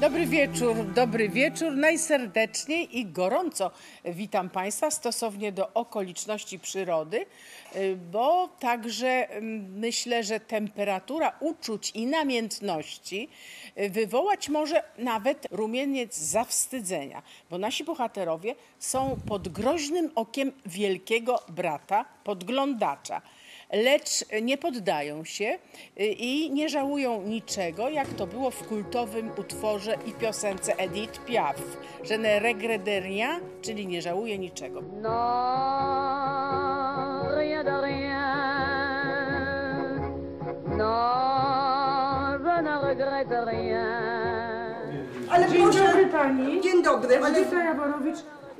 Dobry wieczór, dobry wieczór. Najserdeczniej i gorąco witam Państwa stosownie do okoliczności przyrody, y, bo także mm, myślę, że temperatura uczuć i namiętności y, wywołać może nawet rumieniec zawstydzenia, bo nasi bohaterowie są pod groźnym okiem wielkiego brata, podglądacza lecz nie poddają się y, i nie żałują niczego, jak to było w kultowym utworze i piosence Edith Piaf, że ne regrette rien, czyli nie żałuje niczego. Non, rien de rien. Non, je ne regrette rien. Ale Dzień proszę, dobry pani. Dzień dobry, ale Edyta Jaworowicz.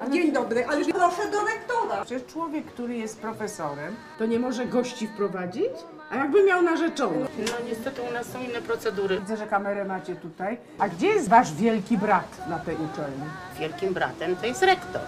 Dzień dobry, ale proszę do rektora. Przecież człowiek, który jest profesorem, to nie może gości wprowadzić? A jakby miał narzeczoną? No niestety u nas są inne procedury. Widzę, że kamerę macie tutaj. A gdzie jest wasz wielki brat na tej uczelni? Wielkim bratem to jest rektor.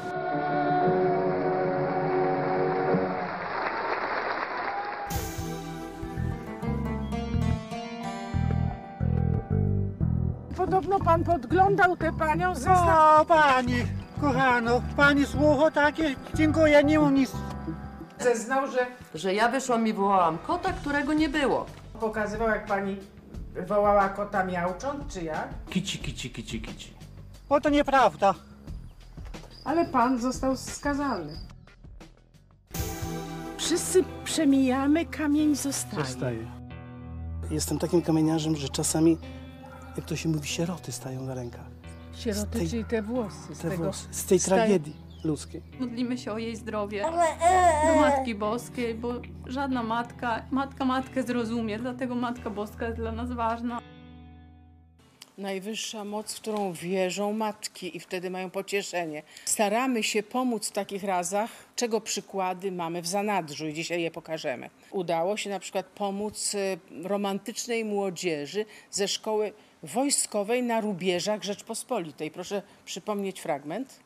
Podobno pan podglądał tę panią ze O, pani, kochano, pani słucho takie, dziękuję, nie mam nic. zeznał, że że ja wyszłam i wołałam kota, którego nie było. pokazywał, jak pani wołała kota miaucząc, czy jak? Kici, kici, kici, kici. Bo to nieprawda. Ale pan został skazany. Wszyscy przemijamy, kamień zostaje. Zostaje. Jestem takim kamieniarzem, że czasami, jak to się mówi, sieroty stają na rękach. Sieroty, Z tej- czyli te włosy. Z, Te tego, włosy, z tej z tej- tragedii ludzkiej. Modlimy się o jej zdrowie do Matki Boskiej, bo żadna matka, matka matkę zrozumie, dlatego Matka Boska jest dla nas ważna. Najwyższa moc, w którą wierzą matki i wtedy mają pocieszenie. Staramy się pomóc w takich razach, czego przykłady mamy w zanadrzu i dzisiaj je pokażemy. Udało się na przykład pomóc y, romantycznej młodzieży ze szkoły wojskowej na rubieżach Rzeczpospolitej. Proszę przypomnieć fragment.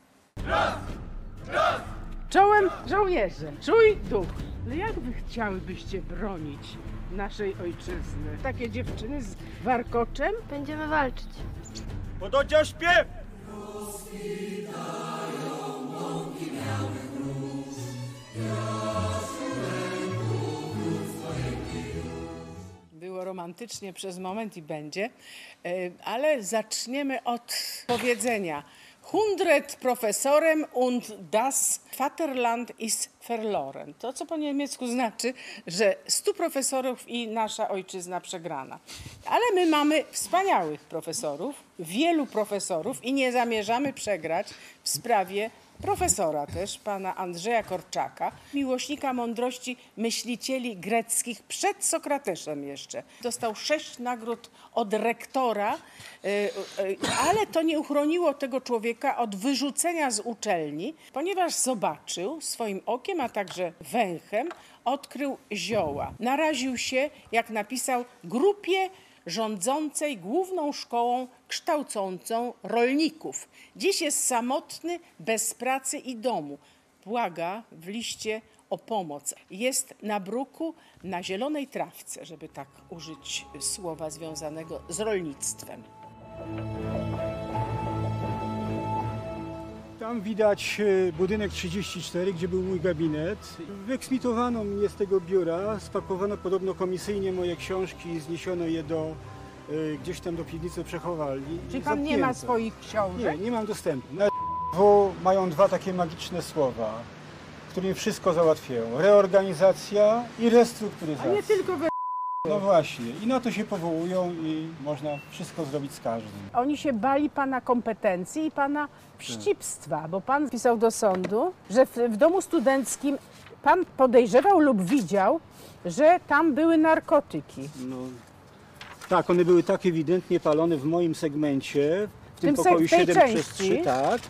Czołem żołnierze, czuj duch. Ale jak wy chciałybyście bronić naszej ojczyzny? Takie dziewczyny z warkoczem? Będziemy walczyć. Pododzia śpiew! Było romantycznie przez moment i będzie, e, ale zaczniemy od powiedzenia. Hundred profesorem und das Vaterland ist verloren. To, co po niemiecku znaczy, że stu profesorów i nasza ojczyzna przegrana. Ale my mamy wspaniałych profesorów, wielu profesorów i nie zamierzamy przegrać w sprawie profesora też, pana Andrzeja Korczaka, miłośnika mądrości myślicieli greckich przed Sokrateszem jeszcze. Dostał sześć nagród od rektora, y, y, ale to nie uchroniło tego człowieka od wyrzucenia z uczelni, ponieważ zobaczył swoim okiem, a także węchem, odkrył zioła. Naraził się, jak napisał, grupie rządzącej główną szkołą kształcącą rolników. Dziś jest samotny, bez pracy i domu. Błaga w liście o pomoc. Jest na bruku, na zielonej trawce, żeby tak użyć słowa związanego z rolnictwem. Tam widać e, budynek 34, gdzie był mój gabinet. Wyeksmitowano mnie z tego biura, spakowano podobno komisyjnie moje książki, zniesiono je do, e, gdzieś tam do piwnicy przechowali. Czyli pan nie ma swoich książek? Nie, nie mam dostępu. Na W mają dwa takie magiczne słowa, którymi wszystko załatwiają. Reorganizacja i A restrukturyzacja. nie tylko we... No właśnie. I na to się powołują i można wszystko zrobić z każdym. Oni się bali pana kompetencji i pana wścibstwa, bo pan pisał do sądu, że w, w domu studenckim pan podejrzewał lub widział, że tam były narkotyki. No, tak, one były tak ewidentnie palone w moim segmencie, w tym tym pokoju tej 7 przez części? 3, tak,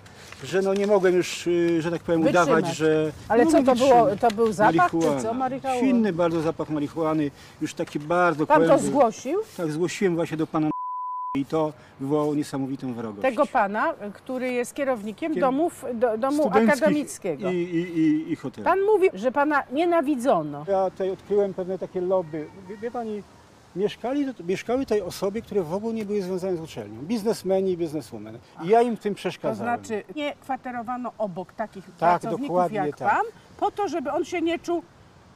że no nie mogłem już, y, że tak powiem, Wytrzymać. udawać, że... Ale no, co to wytrzymać. było? To był zapach czy co? Marihuana. Silny bardzo zapach marihuany, już taki bardzo Pan to zgłosił? Tak, zgłosiłem właśnie do pana i to wywołało niesamowitą wrogość. Tego pana, który jest kierownikiem Kier- domów, do, domu Studenckich akademickiego. I, i, i, i hotelu. Pan mówi, że pana nienawidzono. Ja tutaj odkryłem pewne takie lobby. Wie, wie pani, Mieszkali, mieszkały tutaj osoby, które w ogóle nie były związane z uczelnią. Biznesmeni i bizneswomen. I ja im w tym To przeszkadzałem. znaczy nie kwaterowano obok takich Tak, pracowników jak tak. pan, po to, żeby on się nie czuł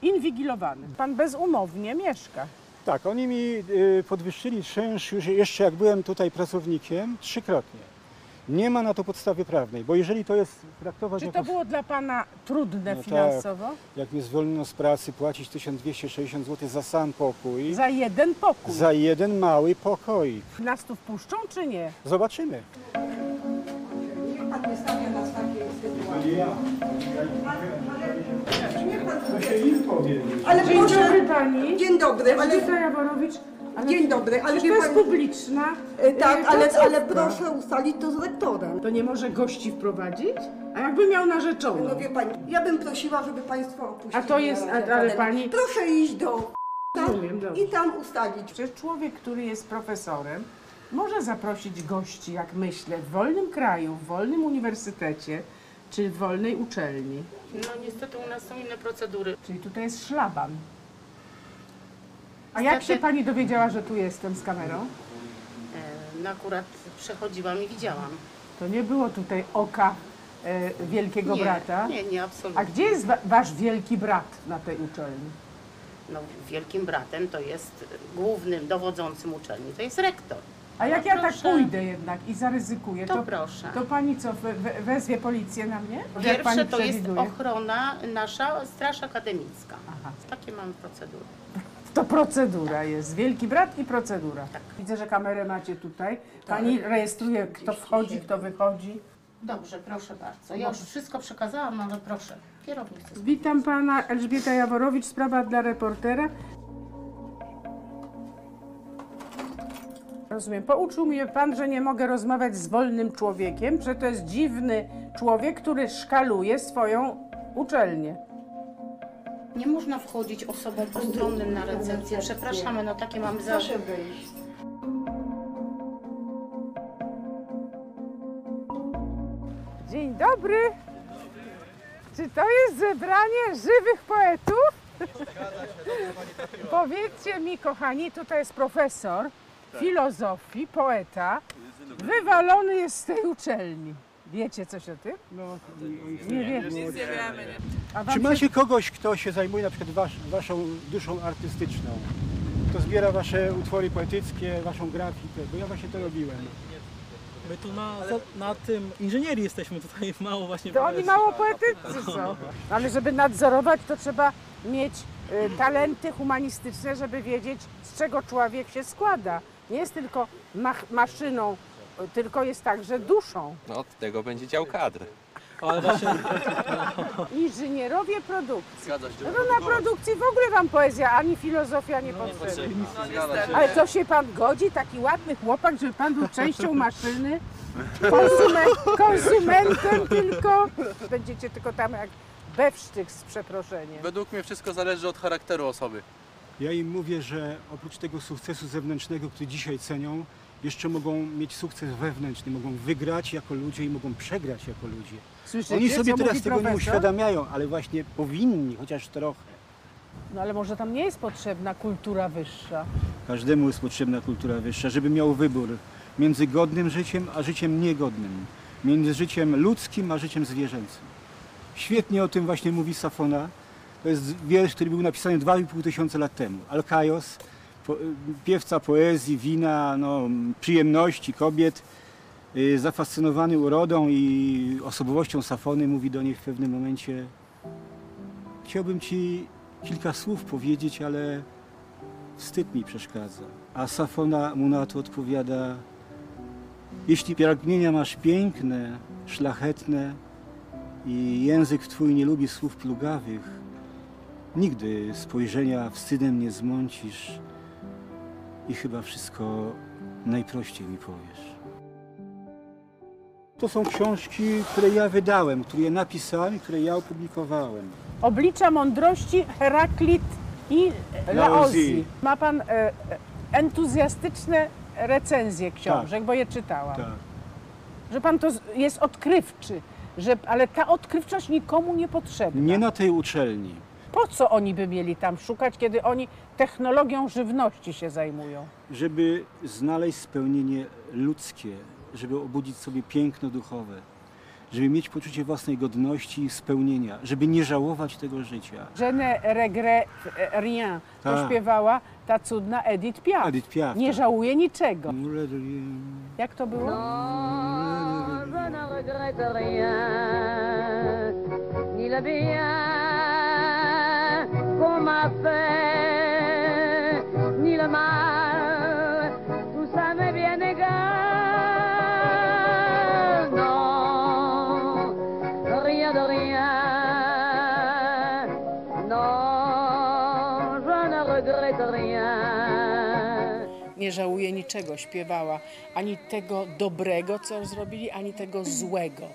inwigilowany. Pan bezumownie mieszka. Tak, oni mi y, podwyższyli czynsz już jeszcze jak byłem tutaj pracownikiem trzykrotnie. Nie ma na to podstawy prawnej, bo jeżeli to jest traktować Czy jako... to było dla pana trudne No tak. finansowo? Jak mnie zwolniono z pracy, płacić 1260 zł za sam pokój, Za jeden pokój. za jeden mały pokoik. Nas tu wpuszczą czy nie? Zobaczymy. Niech pan nie stawia nas w takiej sytuacji. ja. Niech pan... Ale Dzień dobry proszę... pani. Dzień dobry, ale... Jaworowicz. Ale Dzień dobry, ale wie to jest pani... publiczna E, Tak, e, ale, placówka. ale proszę ustalić to z rektorem. To nie może gości wprowadzić? A jakby miał narzeczoną? No wie pani, ja bym prosiła, żeby państwo opuścili. A to jest- a- ale pani- Proszę iść do... Rozumiem, dobrze. I tam ustalić. Przecież człowiek, który jest profesorem, może zaprosić gości, jak myślę, w wolnym kraju, w wolnym uniwersytecie czy w wolnej uczelni. No niestety u nas są inne procedury. Czyli tutaj jest szlaban. A jak się pani dowiedziała, że tu jestem z kamerą? E, No akurat przechodziłam i widziałam. To nie było tutaj oka e, wielkiego nie, brata. Nie, nie, A absolutnie. gdzie jest wa- wasz wielki brat na tej uczelni? No, wielkim bratem to jest głównym dowodzącym uczelni, to jest rektor. A jak ja tak proszę. pójdę jednak i zaryzykuję, To to, proszę. to pani co, we, we, wezwie policję na mnie? Jak Pierwsze pani to jest przewiduje? ochrona nasza, straż akademicka. Aha. Takie mamy procedury. To procedura jest. Wielki brat i procedura. Tak. Widzę, że kamerę macie tutaj. Pani rejestruje, kto wchodzi, kto wychodzi. Dobrze, proszę bardzo. Ja już wszystko przekazałam, ale proszę. Kierownik chce Witam pana Elżbieta Jaworowicz, sprawa dla reportera. Rozumiem. Pouczył mnie pan, że nie mogę rozmawiać z wolnym człowiekiem, że to jest dziwny człowiek, który szkaluje swoją uczelnię. Nie można wchodzić osobom postronnym na recepcję. Przepraszamy, no takie mamy za... Proszę wyjść. Dzień dobry. Czy to jest zebranie żywych poetów? Powiedzcie mi, kochani, tutaj jest profesor filozofii, poeta. Wywalony jest z tej uczelni. Wiecie coś o tym? No, Nie wiemy. A wam Czy się- macie kogoś, kto się zajmuje na przykład wasz, waszą duszą artystyczną? Kto zbiera wasze utwory poetyckie, waszą grafikę? Bo ja właśnie to robiłem. My tu na, na tym inżynierii jesteśmy tutaj mało właśnie To oni mało poetycy są. Ale żeby nadzorować, to trzeba mieć y, talenty humanistyczne, żeby wiedzieć, z czego człowiek się składa. Nie jest tylko mach- maszyną, tylko jest także duszą. No od tego będzie dział kadr. Ale właśnie Inżynierowie produkcji. Zgadza się. No to na produkcji w ogóle wam poezja, ani filozofia nie potrzebna. Ale co się pan godzi, taki ładny chłopak, żeby pan był częścią maszyny, konsume- konsumentem tylko, będziecie tylko tam jak bewsztyk z przeproszeniem. Według mnie wszystko zależy od charakteru osoby. Ja im mówię, że oprócz tego sukcesu zewnętrznego, który dzisiaj cenią, jeszcze mogą mieć sukces wewnętrzny, mogą wygrać jako ludzie i mogą przegrać jako ludzie. Słyszycie, Oni sobie co teraz mówi tego nie profesor? uświadamiają, ale właśnie powinni, chociaż trochę. No ale może tam nie jest potrzebna kultura wyższa. Każdemu jest potrzebna kultura wyższa, żeby miał wybór między godnym życiem a życiem niegodnym, między życiem ludzkim a życiem zwierzęcym. Świetnie o tym właśnie mówi Safona. To jest wiersz, który był napisany 2,5 tysiąca lat temu. Alkaios, po, piewca poezji, wina, no, przyjemności kobiet, y, zafascynowany urodą i osobowością Safony, mówi do niej w pewnym momencie Chciałbym ci kilka słów powiedzieć, ale wstyd mi przeszkadza. A Safona mu na to odpowiada: Jeśli pragnienia masz piękne, szlachetne i język twój nie lubi słów plugawych, nigdy spojrzenia wstydem nie zmącisz i chyba wszystko najprościej mi powiesz. To są książki, które ja wydałem, które ja napisałem i które ja opublikowałem. Oblicza mądrości Heraklit i. Laozji. Ma pan e, e, entuzjastyczne recenzje książek, bo je czytałam. Tak. Że pan to jest odkrywczy, że, ale ta odkrywczość nikomu nie potrzebna. Nie na tej uczelni. Po co oni by mieli tam szukać, kiedy oni technologią żywności się zajmują? Żeby znaleźć spełnienie ludzkie, żeby obudzić sobie piękno duchowe, żeby mieć poczucie własnej godności i spełnienia, żeby nie żałować tego życia. Je ne regrette rien. To Tak. śpiewała ta cudna Edith Piaf. Edith Piaf, Nie tak. żałuje niczego. Jak to było? Non, je ne regrette rien, ni le bien qu'on m'a fait, ni le mal, tout ça m'est bien égal. Non, rien de rien, non, je ne regrette rien. Nie żałuje niczego, śpiewała. Ani tego dobrego, co zrobili, ani tego złego.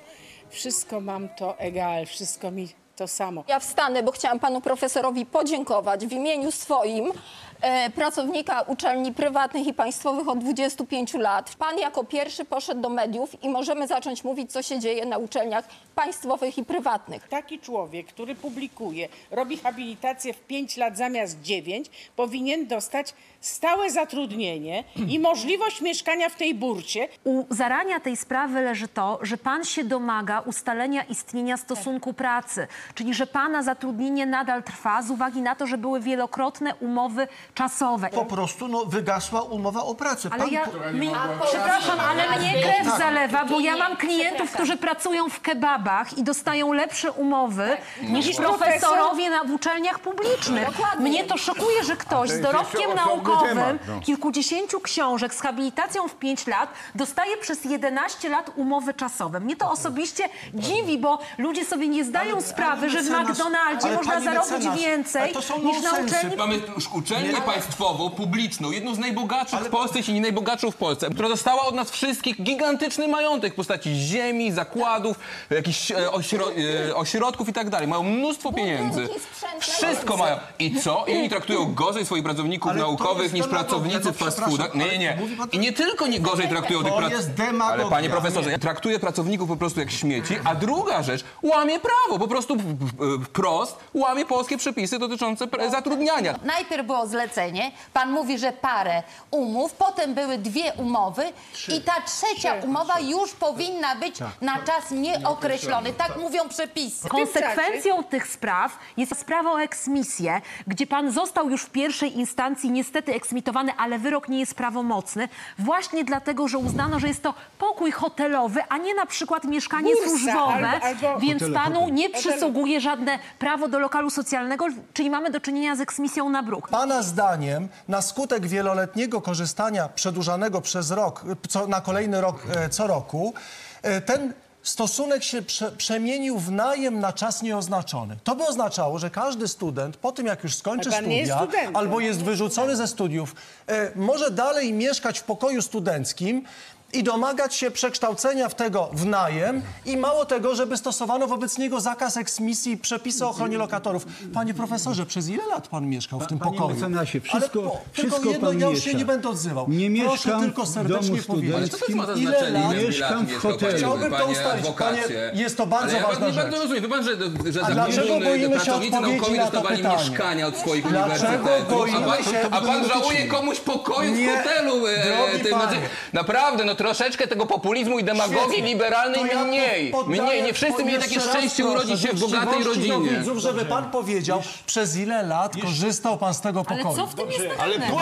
Wszystko mam to egal, wszystko mi to samo. Ja wstanę, bo chciałam panu profesorowi podziękować w imieniu swoim, pracownika uczelni prywatnych i państwowych od 25 lat. Pan jako pierwszy poszedł do mediów i możemy zacząć mówić, co się dzieje na uczelniach państwowych i prywatnych. Taki człowiek, który publikuje, robi habilitację w 5 lat zamiast 9, powinien dostać stałe zatrudnienie i możliwość mieszkania w tej burcie. U zarania tej sprawy leży to, że pan się domaga ustalenia istnienia stosunku pracy, czyli że pana zatrudnienie nadal trwa z uwagi na to, że były wielokrotne umowy czasowe. Po prostu no, wygasła umowa o pracę. Ale Pan ja, po- mi, przepraszam, ale mnie krew zalewa, bo ja mam klientów, którzy pracują w kebabach i dostają lepsze umowy niż Niż profesorowie na w uczelniach publicznych. Dokładnie. Mnie to szokuje, że ktoś z dorobkiem naukowym, kilkudziesięciu książek z habilitacją w 5 lat dostaje przez 11 lat umowy czasowe. Mnie to osobiście dziwi, bo ludzie sobie nie zdają sprawy, że w McDonaldzie ale można zarobić mecenas, więcej ale to są niż na uczelni Mamy już uczelnię państwową, publiczną, jedną z najbogatszych w Polsce, jeśli nie najbogatszą w Polsce, która dostała od nas wszystkich gigantyczny majątek w postaci ziemi, zakładów, jakichś e, ośro, e, ośrodków i tak dalej. Mają mnóstwo pieniędzy. Wszystko mają. I co? I oni traktują gorzej swoich pracowników Ale to naukowych jest niż demagogia, pracownicy no w fast przepraszam, foodach. Nie, nie, nie. ale mówi pan- I nie tylko nie gorzej traktują tych To jest demagogia. Ale panie profesorze, traktuje pracowników po prostu jak śmieci, a druga rzecz, łamie prawo, po prostu w- w- wprost łamie polskie przepisy dotyczące pre- zatrudniania. Najpierw było zlecenie, pan mówi, że parę umów, potem były dwie umowy i ta trzecia umowa już powinna być na czas nieokreślony. Tak mówią przepisy. Konsekwencją tych spraw jest sprawa o eksmisję, gdzie pan został już w pierwszej instancji niestety eksmitowany, ale wyrok nie jest prawomocny, właśnie dlatego, że uznano, że jest to pokój hotelowy, a nie na przykład mieszkanie Bursa. służbowe, albo- albo- więc Hotele, panu nie przysługuje żadne prawo do lokalu socjalnego, czyli mamy do czynienia z eksmisją na bruk. Pana zdaniem, na skutek wieloletniego korzystania przedłużanego przez rok, co, na kolejny rok e, co roku, e, ten stosunek się prze, przemienił w najem na czas nieoznaczony. To by oznaczało, że każdy student po tym, jak już skończy jest studia studentem. albo jest wyrzucony ze studiów, e, może dalej mieszkać w pokoju studenckim i domagać się przekształcenia w tego w najem i mało tego, żeby stosowano wobec niego zakaz eksmisji i przepisy o ochronie lokatorów. Panie profesorze, przez ile lat pan mieszkał w tym Panie pokoju? mecenasie, Ale wszystko, po- wszystko tylko jedno, pan ja już miesza. się nie będę odzywał. Nie Proszę mieszkam tylko w serdecznie domu powiedzieć. Ale co to ma za Ile znaczenie, lat ile lat mieszkam w mieszkał pan, hotelu? Chciałbym to panie ustalić, adwokacie? panie- jest to bardzo Ale ja ważna rzecz. rozumiem. Wie pan, że, że dlaczego boimy się pracownicy odpowiedzi naukowi na to dostawali pytanie? mieszkania od swoich Dlaczego uniwersytetów, a boimy pan, się- a pan żałuje komuś pokoju w Nie, hotelu. e, drogi tym, panie. znaczy, naprawdę, no troszeczkę tego populizmu i demagogii Świetnie. liberalnej To ja mniej. poddaję Mniej, nie wszyscy mieli takie raz szczęście proszę, urodzić się w bogatej do rodzinie. Widzów, żeby pan powiedział, przez ile lat korzystał pan z tego pokoju. Ale co w tym jest nagannego?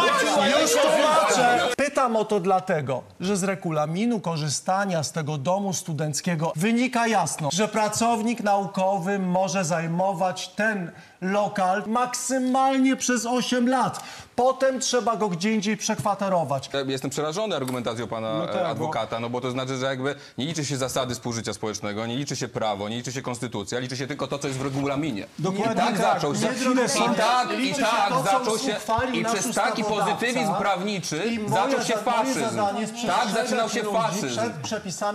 Już tłumaczę. Pytam o to dlatego, że z regulaminu korzystania z tego domu studenckiego wynika jasno, że pracownik naukowy może zajmować ten lokal maksymalnie przez 8 lat. Potem trzeba go gdzie indziej przekwaterować. Jestem przerażony argumentacją pana No tak, e, bo- adwokata, no bo to znaczy, że jakby nie liczy się zasady współżycia społecznego, nie liczy się prawo, nie liczy się konstytucja, liczy się tylko to, co jest w regulaminie. Dokładnie I tak tak. zaczął się. I panie, tak, i się tak to, zaczął się. I przez taki pozytywizm prawniczy zaczął się faszyzm. Tak zaczynał się faszyzm.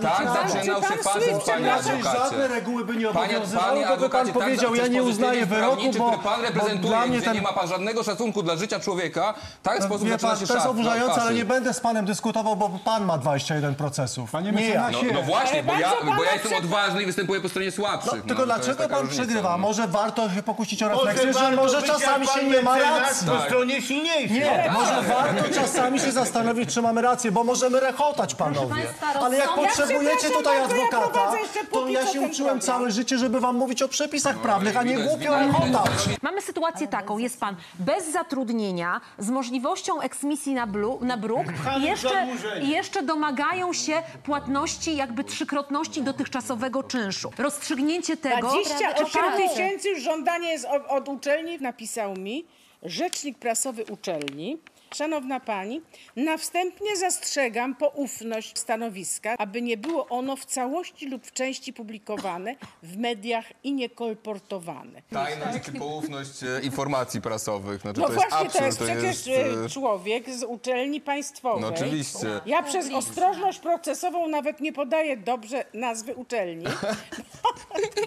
Tak zaczynał Czy się faszyzm, panie inaczej Żadne adwokacie. reguły by nie obowiązywały, bo pan adwokacie, powiedział, tak, ja nie uznaję wyroku, bo, który pan reprezentuje, dla mnie ten... nie ma pan żadnego szacunku dla życia człowieka, tak w sposób Wie zaczyna pan, się to jest oburzające, ale nie będę z panem dyskutował, bo pan ma 20 21 procesów. Panie nie ja. No, no właśnie, bo ja, bo ja jestem odważny i występuję po stronie No, słabszych. tylko no, to jest dlaczego pan różnica, przegrywa? no. Może warto się pokusić o Może refleksję, że może czasami się nie ma racji. po stronie silniejszej. Nie, może warto czasami się zastanowić, czy mamy rację, bo możemy rechotać, panowie. Ale jak potrzebujecie tutaj adwokata, to ja się uczyłem całe życie, żeby wam mówić o przepisach prawnych, a nie głupio rechotać. Mamy sytuację taką, jest pan bez zatrudnienia, z możliwością eksmisji na, blu, na bruk i jeszcze, i jeszcze domagają się płatności jakby trzykrotności dotychczasowego czynszu. Rozstrzygnięcie tego... 28 Czwarty. tysięcy już żądanie jest od, od uczelni, napisał mi rzecznik prasowy uczelni. Szanowna Pani, na wstępnie zastrzegam poufność stanowiska, aby nie było ono w całości lub w części publikowane w mediach i nie kolportowane. Tajność czy poufność e, informacji prasowych. Znaczy, No to jest właśnie, absurd, to jest przecież e, e, człowiek z uczelni państwowej. No oczywiście. Ja przez ostrożność procesową nawet nie podaję dobrze nazwy uczelni.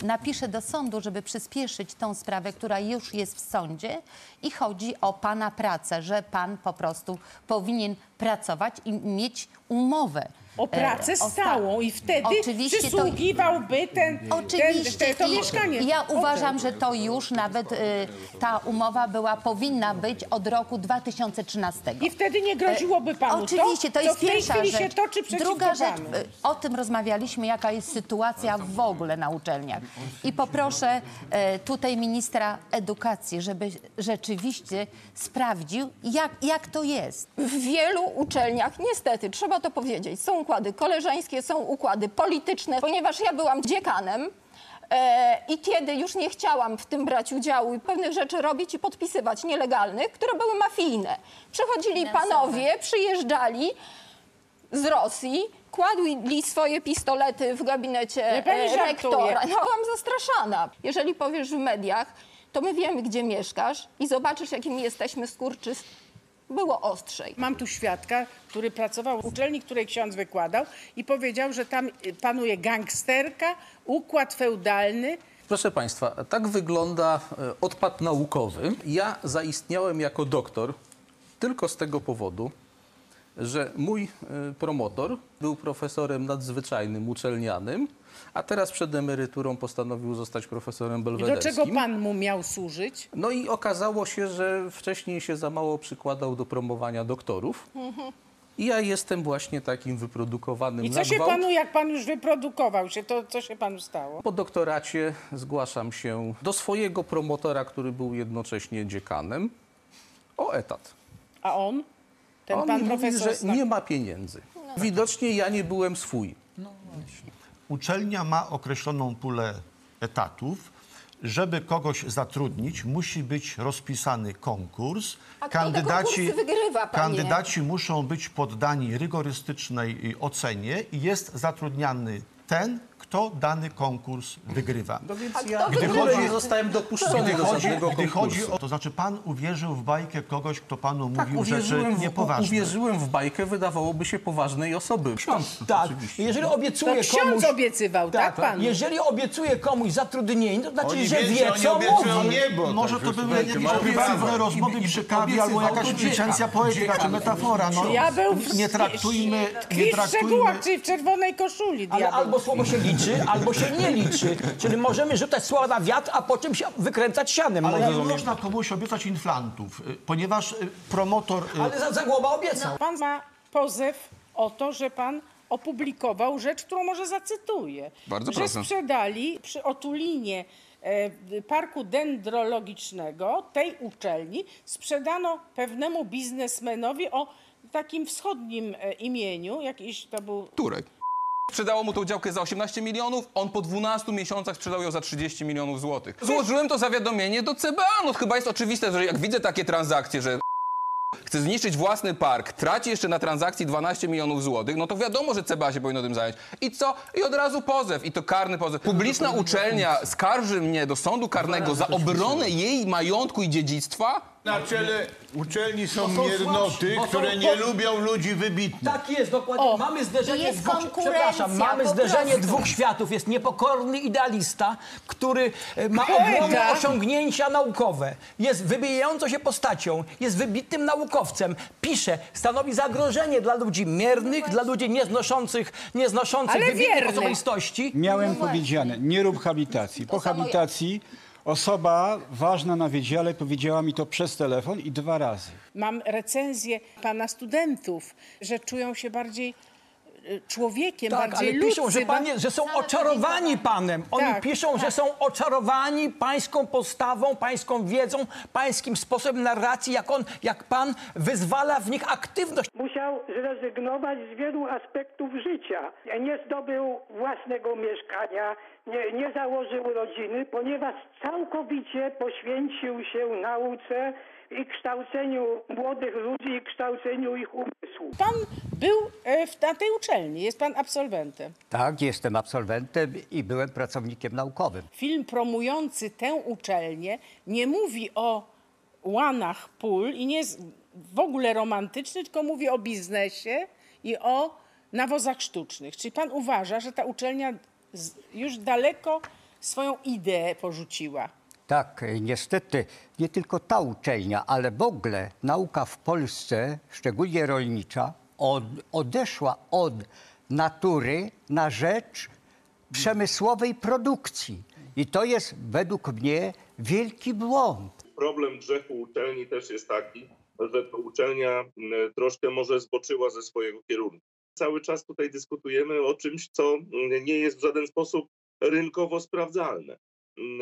Napiszę do sądu, żeby przyspieszyć tą sprawę, która już jest w sądzie i chodzi o pana pracę, że pan po prostu powinien pracować i mieć umowę. O pracę E, stałą i wtedy Oczywiście to- przysługiwałby ten, Oczywiście ten, to i mieszkanie. ja uważam, że to już nawet y, ta umowa była, powinna być od roku 2013. I wtedy nie groziłoby panu Oczywiście, to, to, jest co w tej pierwsza chwili rzecz. się toczy przeciwko Druga rzecz, panu. y, o tym rozmawialiśmy, jaka jest sytuacja w ogóle na uczelniach. I poproszę e, tutaj ministra edukacji, żeby rzeczywiście sprawdził, jak, jak to jest. W wielu uczelniach, niestety, trzeba to powiedzieć, są układy koleżeńskie, są układy polityczne. Ponieważ ja byłam dziekanem e, i kiedy już nie chciałam w tym brać udziału i pewnych rzeczy robić i podpisywać nielegalnych, które były mafijne. Przychodzili panowie, przyjeżdżali z Rosji, kładli swoje pistolety w gabinecie pani e, rektora. No, byłam zastraszana. Jeżeli powiesz w mediach, to my wiemy, gdzie mieszkasz i zobaczysz, jakimi jesteśmy skurczy. Było ostrzej. Mam tu świadka, który pracował w uczelni, której ksiądz wykładał i powiedział, że tam y, panuje gangsterka, układ feudalny. Proszę Państwa, tak wygląda e, odpad naukowy. Ja zaistniałem jako doktor tylko z tego powodu, że mój e, promotor był profesorem nadzwyczajnym, uczelnianym, a teraz przed emeryturą postanowił zostać profesorem I do belwederskim. czego pan mu miał służyć? No i okazało się, że wcześniej się za mało przykładał do promowania doktorów. I ja jestem właśnie takim wyprodukowanym I co się panu, jak pan już wyprodukował się, to co się panu stało? Po doktoracie zgłaszam się do swojego promotora, który był jednocześnie dziekanem, o etat. A on? Ten On pan mówi, profesor że nie ma pieniędzy. Widocznie ja nie byłem swój. Uczelnia ma określoną pulę etatów. Żeby kogoś zatrudnić, musi być rozpisany konkurs. A konkursy wygrywa, panie? kandydaci muszą być poddani rygorystycznej ocenie i jest zatrudniany ten, kto dany konkurs wygrywa. No więc ja gdy wygrywa? nie zostałem dopuszczony Gdy do chodzi, żadnego gdy chodzi o to, znaczy pan uwierzył w bajkę kogoś, kto panu Tak, mówił rzeczy w, niepoważne. uwierzyłem w bajkę, wydawałoby się poważnej osoby. Ksiądz, Tak, oczywiście. jeżeli To obiecuje ksiądz komuś... obiecywał, tak, panu? Jeżeli obiecuje komuś zatrudnienie, to znaczy, Oni że wiedzą, wie, co mówi. niebo, Może to były jakieś prywatne rozmowy przy kawie albo jakaś licencja poetyka czy metafora. No, Ja był w, nie traktujmy, tkwi nie w szczegółach, czyli w czerwonej koszuli albo słowo się liczy, albo się nie liczy. Czyli możemy rzucać słowa na wiatr, a po czym się wykręcać sianem. Ale nie można komuś obiecać inflantów, y, ponieważ y, promotor... y, Ale za, za głowa obiecał. Pan ma pozew o to, że pan opublikował rzecz, którą może zacytuję. Bardzo że proszę. sprzedali przy otulinie e, parku dendrologicznego tej uczelni, sprzedano pewnemu biznesmenowi o takim wschodnim e, imieniu, jakiś to był Turek. Sprzedało mu tą działkę za 18 milionów, on po 12 miesiącach sprzedał ją za 30 milionów złotych. Złożyłem to zawiadomienie do CBA. No chyba jest oczywiste, że jak widzę takie transakcje, że chce zniszczyć własny park, traci jeszcze na transakcji 12 milionów złotych, no to wiadomo, że CBA się powinno tym zająć. I co? I od razu pozew. I to karny pozew. Publiczna uczelnia skarży mnie do sądu karnego za obronę jej majątku i dziedzictwa? Na czele uczelni są Bo są miernoty, słabsi, bo są które nie po- lubią ludzi wybitnych. Tak jest, dokładnie. mamy zderzenie jest dwóch, konkurencja, przepraszam, mamy po zderzenie prostu. dwóch światów. Jest niepokorny idealista, który e, ma ogromne osiągnięcia naukowe. Jest wybijającą się postacią, jest wybitnym naukowcem. Pisze, stanowi zagrożenie dla ludzi miernych, dla ludzi nieznoszących, nieznoszących Ale wybitnych wiernych. osobistości. Miałem powiedziane, nie rób habilitacji. Po habilitacji osoba ważna na wydziale powiedziała mi to przez telefon i dwa razy. Mam recenzję pana studentów, że czują się bardziej człowiekiem, Tak, bardziej ale piszą, ludzcy, że, panie, że są oczarowani panem. Oni Tak, piszą, że są oczarowani pańską postawą, pańską wiedzą, pańskim sposobem narracji, jak on, jak pan wyzwala w nich aktywność. Musiał zrezygnować z wielu aspektów życia. Nie zdobył własnego mieszkania, nie, nie założył rodziny, ponieważ całkowicie poświęcił się nauce i kształceniu młodych ludzi i kształceniu ich umysłu. Pan był e, w, na tej uczelni, jest pan absolwentem. Tak, jestem absolwentem i byłem pracownikiem naukowym. Film promujący tę uczelnię nie mówi o łanach pól i nie jest w ogóle romantyczny, tylko mówi o biznesie i o nawozach sztucznych. Czyli pan uważa, że ta uczelnia już daleko swoją ideę porzuciła? Tak, niestety nie tylko ta uczelnia, ale w ogóle nauka w Polsce, szczególnie rolnicza, od, odeszła od natury na rzecz przemysłowej produkcji. I to jest według mnie wielki błąd. Problem grzechu uczelni też jest taki, że to uczelnia troszkę może zboczyła ze swojego kierunku. Cały czas tutaj dyskutujemy o czymś, co nie jest w żaden sposób rynkowo sprawdzalne. M,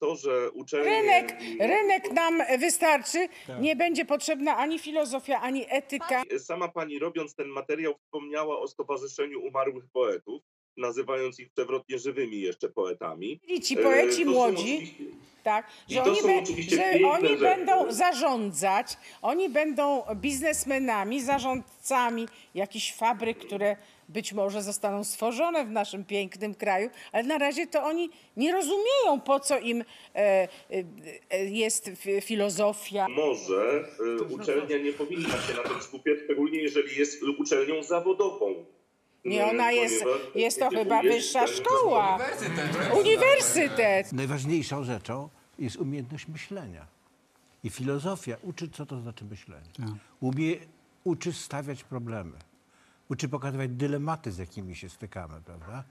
To, że uczelnie... Rynek, rynek nam wystarczy, nie będzie potrzebna ani filozofia, ani etyka. Sama pani robiąc ten materiał wspomniała o Stowarzyszeniu Umarłych Poetów, nazywając ich przewrotnie żywymi jeszcze poetami. I ci poeci młodzi, tak, że oni, be, że oni będą zarządzać, oni będą biznesmenami, zarządcami jakichś fabryk, które być może zostaną stworzone w naszym pięknym kraju, ale na razie to oni nie rozumieją, po co im e, e, e, jest fi- filozofia. Może uczelnia nie powinna się na tym skupiać, szczególnie jeżeli jest uczelnią zawodową. Nie, ona jest, jest to chyba wyższa szkoła. Uniwersytet. Najważniejszą rzeczą jest umiejętność myślenia. I filozofia uczy, co to znaczy myślenie. Umie, uczy stawiać problemy. Uczy pokazywać dylematy, z jakimi się stykamy, prawda?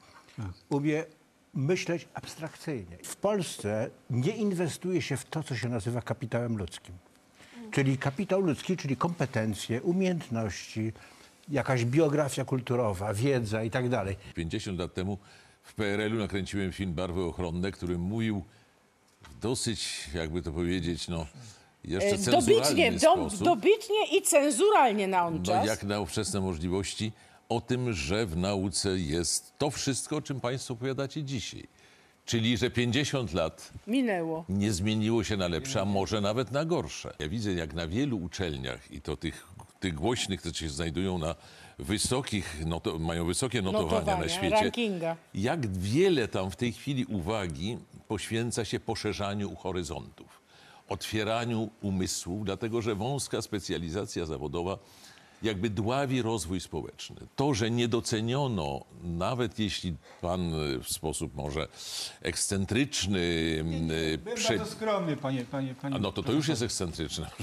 Umie myśleć abstrakcyjnie. W Polsce nie inwestuje się w to, co się nazywa kapitałem ludzkim. Czyli kapitał ludzki, czyli kompetencje, umiejętności, jakaś biografia kulturowa, wiedza i tak dalej. 50 lat temu w PRL-u nakręciłem film Barwy ochronne, który mówił w dosyć, jakby to powiedzieć, no jeszcze E, cenzuralny sposób. i cenzuralnie na on No, czas. jak na ówczesne możliwości, o tym, że w nauce jest to wszystko, o czym Państwo opowiadacie dzisiaj. Czyli, że 50 lat Minęło. nie zmieniło się na lepsze, a może nawet na gorsze. Ja widzę, jak na wielu uczelniach i to tych, tych głośnych, które się znajdują na wysokich, noto, mają wysokie notowania, Notowania, na świecie, rankinga. jak wiele tam w tej chwili uwagi poświęca się poszerzaniu horyzontów, otwieraniu umysłu, dlatego że wąska specjalizacja zawodowa jakby dławi rozwój społeczny. To, że nie doceniono, nawet jeśli pan e, w sposób może ekscentryczny e, Byłem prze- bardzo skromny, panie, panie, panie A no to to już jest ekscentryczne.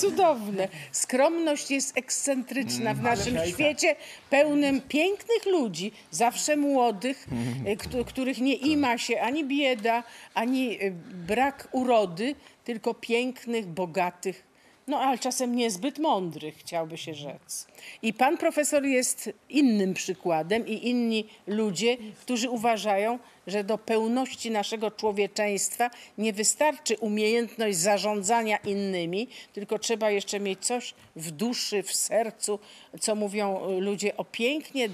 Cudowne. Skromność jest ekscentryczna w Mm, naszym świecie pełnym pięknych ludzi, zawsze młodych, e, któ- których nie ima się ani bieda, ani brak urody, tylko pięknych, bogatych, no ale czasem niezbyt mądrych, chciałby się rzec. I pan profesor jest innym przykładem i inni ludzie, którzy uważają, że do pełności naszego człowieczeństwa nie wystarczy umiejętność zarządzania innymi, tylko trzeba jeszcze mieć coś w duszy, w sercu, co mówią ludzie o pięknie,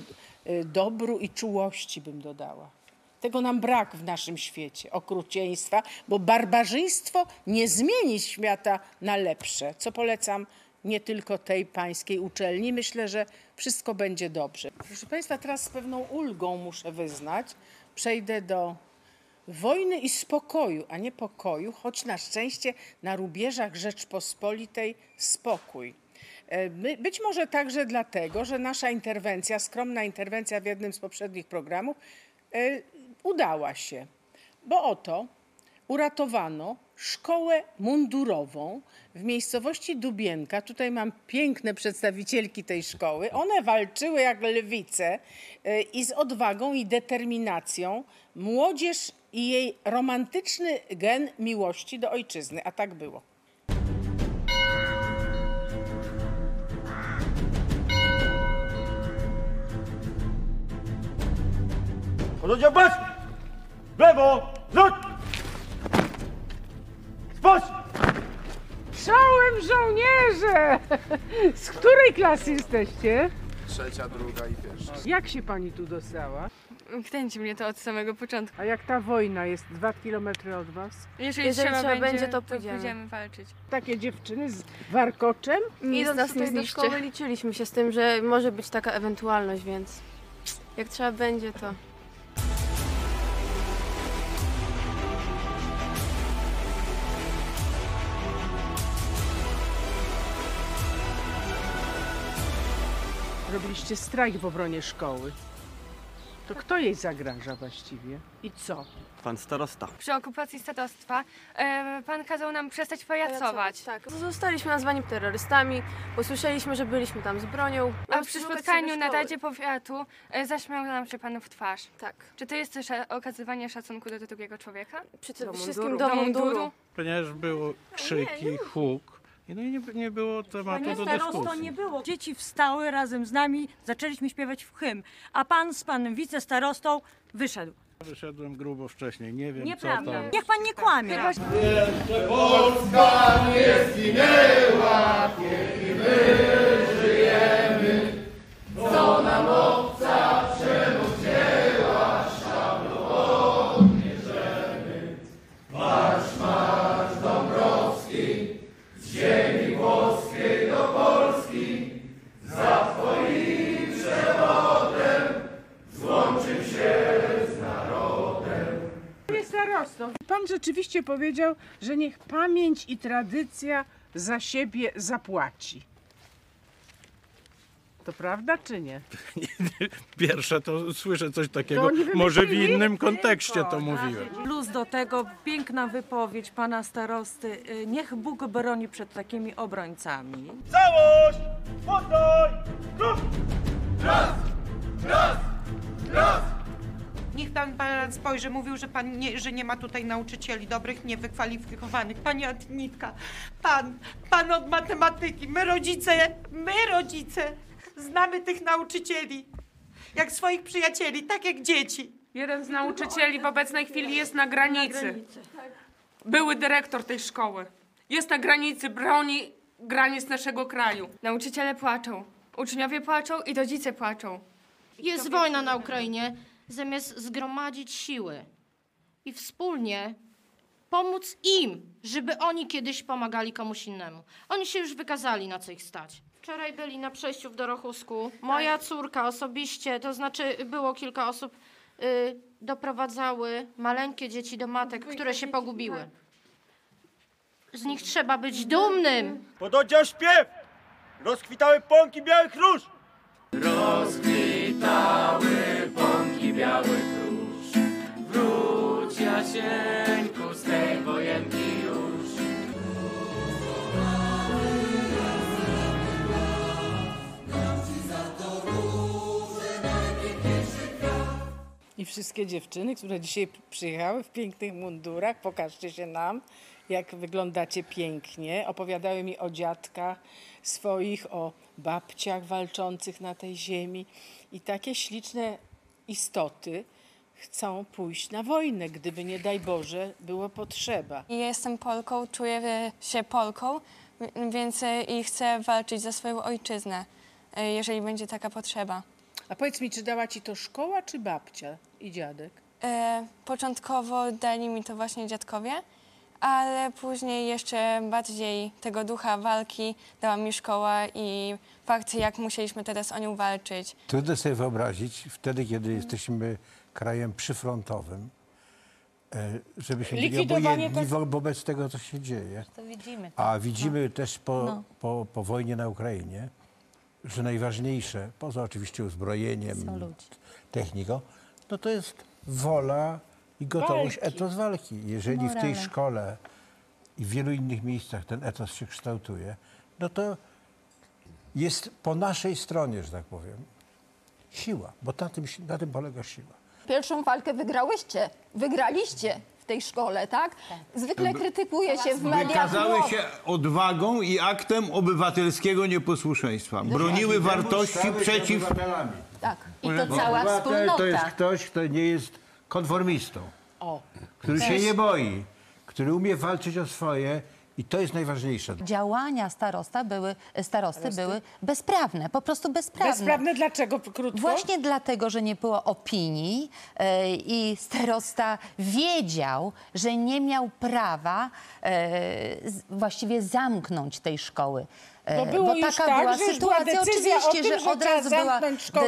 y, dobru i czułości, bym dodała. Tego nam brak w naszym świecie, okrucieństwa, bo barbarzyństwo nie zmieni świata na lepsze, co polecam nie tylko tej pańskiej uczelni. Myślę, że wszystko będzie dobrze. Proszę Państwa, teraz z pewną ulgą muszę wyznać, przejdę do wojny i spokoju, a nie pokoju, choć na szczęście na rubieżach Rzeczpospolitej spokój. E, Być może także dlatego, że nasza interwencja, skromna interwencja w jednym z poprzednich programów, e, udała się. Bo oto uratowano szkołę mundurową w miejscowości Dubienka. Tutaj mam piękne przedstawicielki tej szkoły. One walczyły jak lwice e, i z odwagą i determinacją młodzież i jej romantyczny gen miłości do ojczyzny, a tak było. Pododdział patrz! W lewo! Zwróć! Spójrz! Czołem żołnierze! Z której klasy jesteście? Trzecia, druga i pierwsza. Jak się pani tu dostała? Kręci mnie to od samego początku. A jak ta wojna jest dwa kilometry od was? Jeżeli, Jeżeli trzeba, trzeba będzie, będzie, to to pójdziemy. pójdziemy. walczyć. Takie dziewczyny z warkoczem? Nic Idąc nas tutaj nie do zniszczy. szkoły liczyliśmy się z tym, że może być taka ewentualność, więc jak trzeba będzie, to... Robiliście strajk w obronie szkoły. To kto jej zagraża właściwie? I co? Pan starosta. Przy okupacji starostwa e, pan kazał nam przestać pajacować. Tak, zostaliśmy nazwani terrorystami, usłyszeliśmy, że byliśmy tam z bronią. A przy spotkaniu na Radzie Powiatu e, zaśmiał nam się pan w twarz. Tak. Czy to jest też e, okazywanie szacunku do drugiego człowieka? Przede Do wszystkim do munduru. munduru. Ponieważ było krzyki, huk, no i nie, nie było tematu Panie do starosto, dyskusji. nie było. Dzieci wstały razem z nami, zaczęliśmy śpiewać w hymn, a pan z panem wicestarostą wyszedł. Wyszedłem grubo wcześniej, nie wiem co Nieprawda. tam. Niech pan nie kłamie. Jeszcze Polska powiedział, że niech pamięć i tradycja za siebie zapłaci. To prawda czy nie? Pierwsze to słyszę coś takiego, może w innym kontekście to mówiłem. Plus do tego piękna wypowiedź pana starosty. y, Niech Bóg broni przed takimi obrońcami. Całość! Poddaj! Raz! Raz! Raz! Niech pan, pan spojrzy, mówił, że, pan nie, że nie ma tutaj nauczycieli dobrych, niewykwalifikowanych. Pani Antonitka, pan, pan od matematyki, my rodzice, my rodzice znamy tych nauczycieli jak swoich przyjacieli, tak jak dzieci. Jeden z nauczycieli w obecnej chwili jest na granicy. Były dyrektor tej szkoły. Jest na granicy, broni granic naszego kraju. Nauczyciele płaczą, uczniowie płaczą i rodzice płaczą. Jest wojna na Ukrainie. Zamiast zgromadzić siły i wspólnie pomóc im, żeby oni kiedyś pomagali komuś innemu. Oni się już wykazali, na co ich stać. Wczoraj byli na przejściu w Dorochusku. Moja córka osobiście, to znaczy było kilka osób, y, doprowadzały maleńkie dzieci do matek, które się pogubiły. Z nich trzeba być dumnym. Pododdział śpiew! Rozkwitały pąki białych róż! Rozkwitały I wszystkie dziewczyny, które dzisiaj przyjechały w pięknych mundurach, pokażcie się nam, jak wyglądacie pięknie. Opowiadały mi o dziadkach swoich, o babciach walczących na tej ziemi. I takie śliczne istoty chcą pójść na wojnę, gdyby nie daj Boże było potrzeba. Jestem Polką, czuję się Polką, więc e, i chcę walczyć za swoją ojczyznę, e, jeżeli będzie taka potrzeba. A powiedz mi, czy dała ci to szkoła, czy babcia i dziadek? E, początkowo dali mi to właśnie dziadkowie, ale później jeszcze bardziej tego ducha walki dała mi szkoła i fakt, jak musieliśmy teraz o nią walczyć. Trudno sobie wyobrazić, wtedy kiedy jesteśmy krajem przyfrontowym, e, żeby się byli Likwidowanie obojętni tak- wo- wobec tego, co się dzieje. To widzimy. A widzimy też po, No. po, po wojnie na Ukrainie, że najważniejsze, poza oczywiście Są uzbrojeniem, ludzie. techniką, no to jest wola i gotowość, Walki. etos walki. Jeżeli w tej Morale. szkole i w wielu innych miejscach ten etos się kształtuje, no to jest po naszej stronie, że tak powiem, siła, bo na tym, na tym polega siła. Pierwszą walkę wygrałyście, wygraliście tej szkole, tak? Zwykle krytykuje się w mediach. Wykazały się odwagą i aktem obywatelskiego nieposłuszeństwa. Broniły wartości przeciw... Tak. I to cała Obywatel to jest wspólnota. ktoś, kto nie jest konformistą, O, który się nie boi, który umie walczyć o swoje i to jest najważniejsze. Działania starosta były, starosty były bezprawne, po prostu bezprawne. bezprawne dlaczego krótko? Właśnie dlatego, że nie było opinii e, i starosta wiedział, że nie miał prawa z, właściwie zamknąć tej szkoły. E, Bo było już tak, że już była Oczywiście, tym, że że od razu była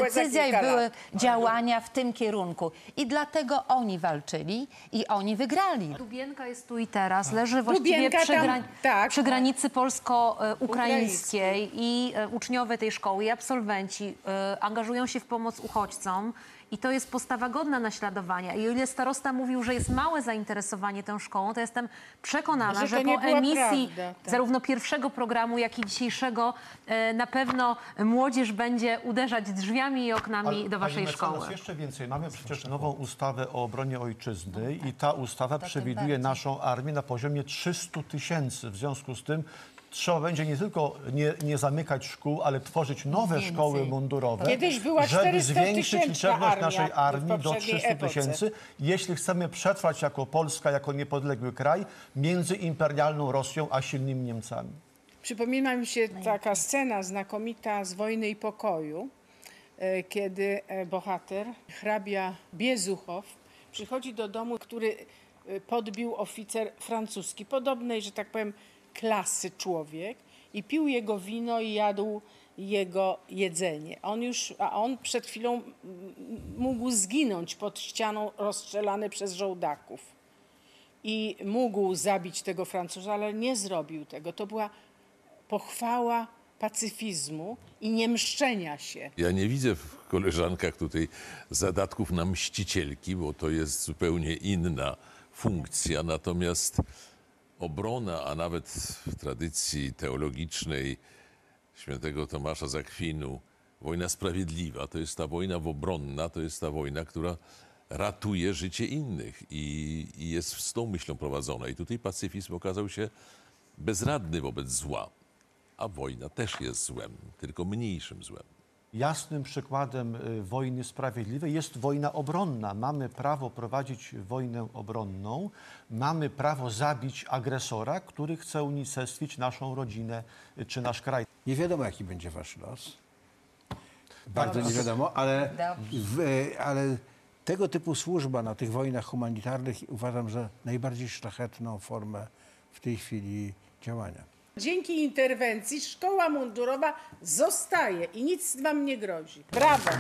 decyzja i były lat. działania w tym kierunku. I dlatego oni walczyli i oni wygrali. Dubienka jest tu i teraz, leży właściwie Dubienka przy, tam- tak. przy granicy polsko-ukraińskiej i uczniowie tej szkoły i absolwenci e, angażują się w pomoc uchodźcom. I to jest postawa godna naśladowania. I o ile starosta mówił, że jest małe zainteresowanie tą szkołą, to jestem przekonana, Że że, po emisji prawda, tak. zarówno pierwszego programu, jak i dzisiejszego e, na pewno młodzież będzie uderzać drzwiami i oknami Ale, do waszej mecenas, szkoły. Jeszcze więcej. Mamy przecież nową ustawę o obronie ojczyzny i ta ustawa przewiduje naszą armię na poziomie 300 tysięcy. W związku z tym trzeba będzie nie tylko nie, nie zamykać szkół, ale tworzyć nowe Więcej. szkoły mundurowe, Kiedyś była żeby 400 zwiększyć liczebność armia naszej armii do poprzedniej 300 epoce. tysięcy, jeśli chcemy przetrwać jako Polska, jako niepodległy kraj między imperialną Rosją a silnymi Niemcami. Przypomina mi się taka scena znakomita z Wojny i Pokoju, e, kiedy e, bohater, hrabia Biezuchow, przychodzi do domu, który e, podbił oficer francuski, podobnej, że tak powiem, klasy człowiek i pił jego wino i jadł jego jedzenie. On już, a on przed chwilą mógł zginąć pod ścianą rozstrzelany przez żołdaków i mógł zabić tego Francuza, ale nie zrobił tego. To była pochwała pacyfizmu i niemszczenia się. Ja nie widzę w koleżankach tutaj zadatków na mścicielki, bo to jest zupełnie inna funkcja. Natomiast obrona, a nawet w tradycji teologicznej świętego Tomasza z Akwinu, wojna sprawiedliwa, to jest ta wojna obronna, to jest ta wojna, która ratuje życie innych i, i jest z tą myślą prowadzona. I tutaj pacyfizm okazał się bezradny wobec zła. A wojna też jest złem, tylko mniejszym złem. Jasnym przykładem y, wojny sprawiedliwej jest wojna obronna. Mamy prawo prowadzić wojnę obronną, mamy prawo zabić agresora, który chce unicestwić naszą rodzinę y, czy nasz kraj. Nie wiadomo, jaki będzie wasz los. Bardzo nie wiadomo, ale, w, ale tego typu służba na tych wojnach humanitarnych uważam za najbardziej szlachetną formę w tej chwili działania. Dzięki interwencji szkoła mundurowa zostaje i nic wam nie grozi. Brawo!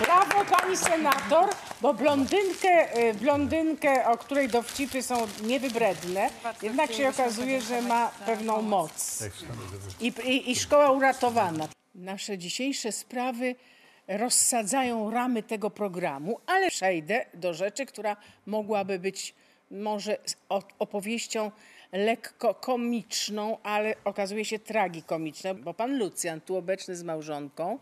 Brawo pani senator, bo blondynkę, y, blondynkę, o której dowcipy są niewybredne, jednak się okazuje, że ma pewną moc. I, i, i szkoła uratowana. Nasze dzisiejsze sprawy rozsadzają ramy tego programu, ale przejdę do rzeczy, która mogłaby być może opowieścią lekko komiczną, ale okazuje się tragikomiczną, bo pan Lucjan, tu obecny z małżonką,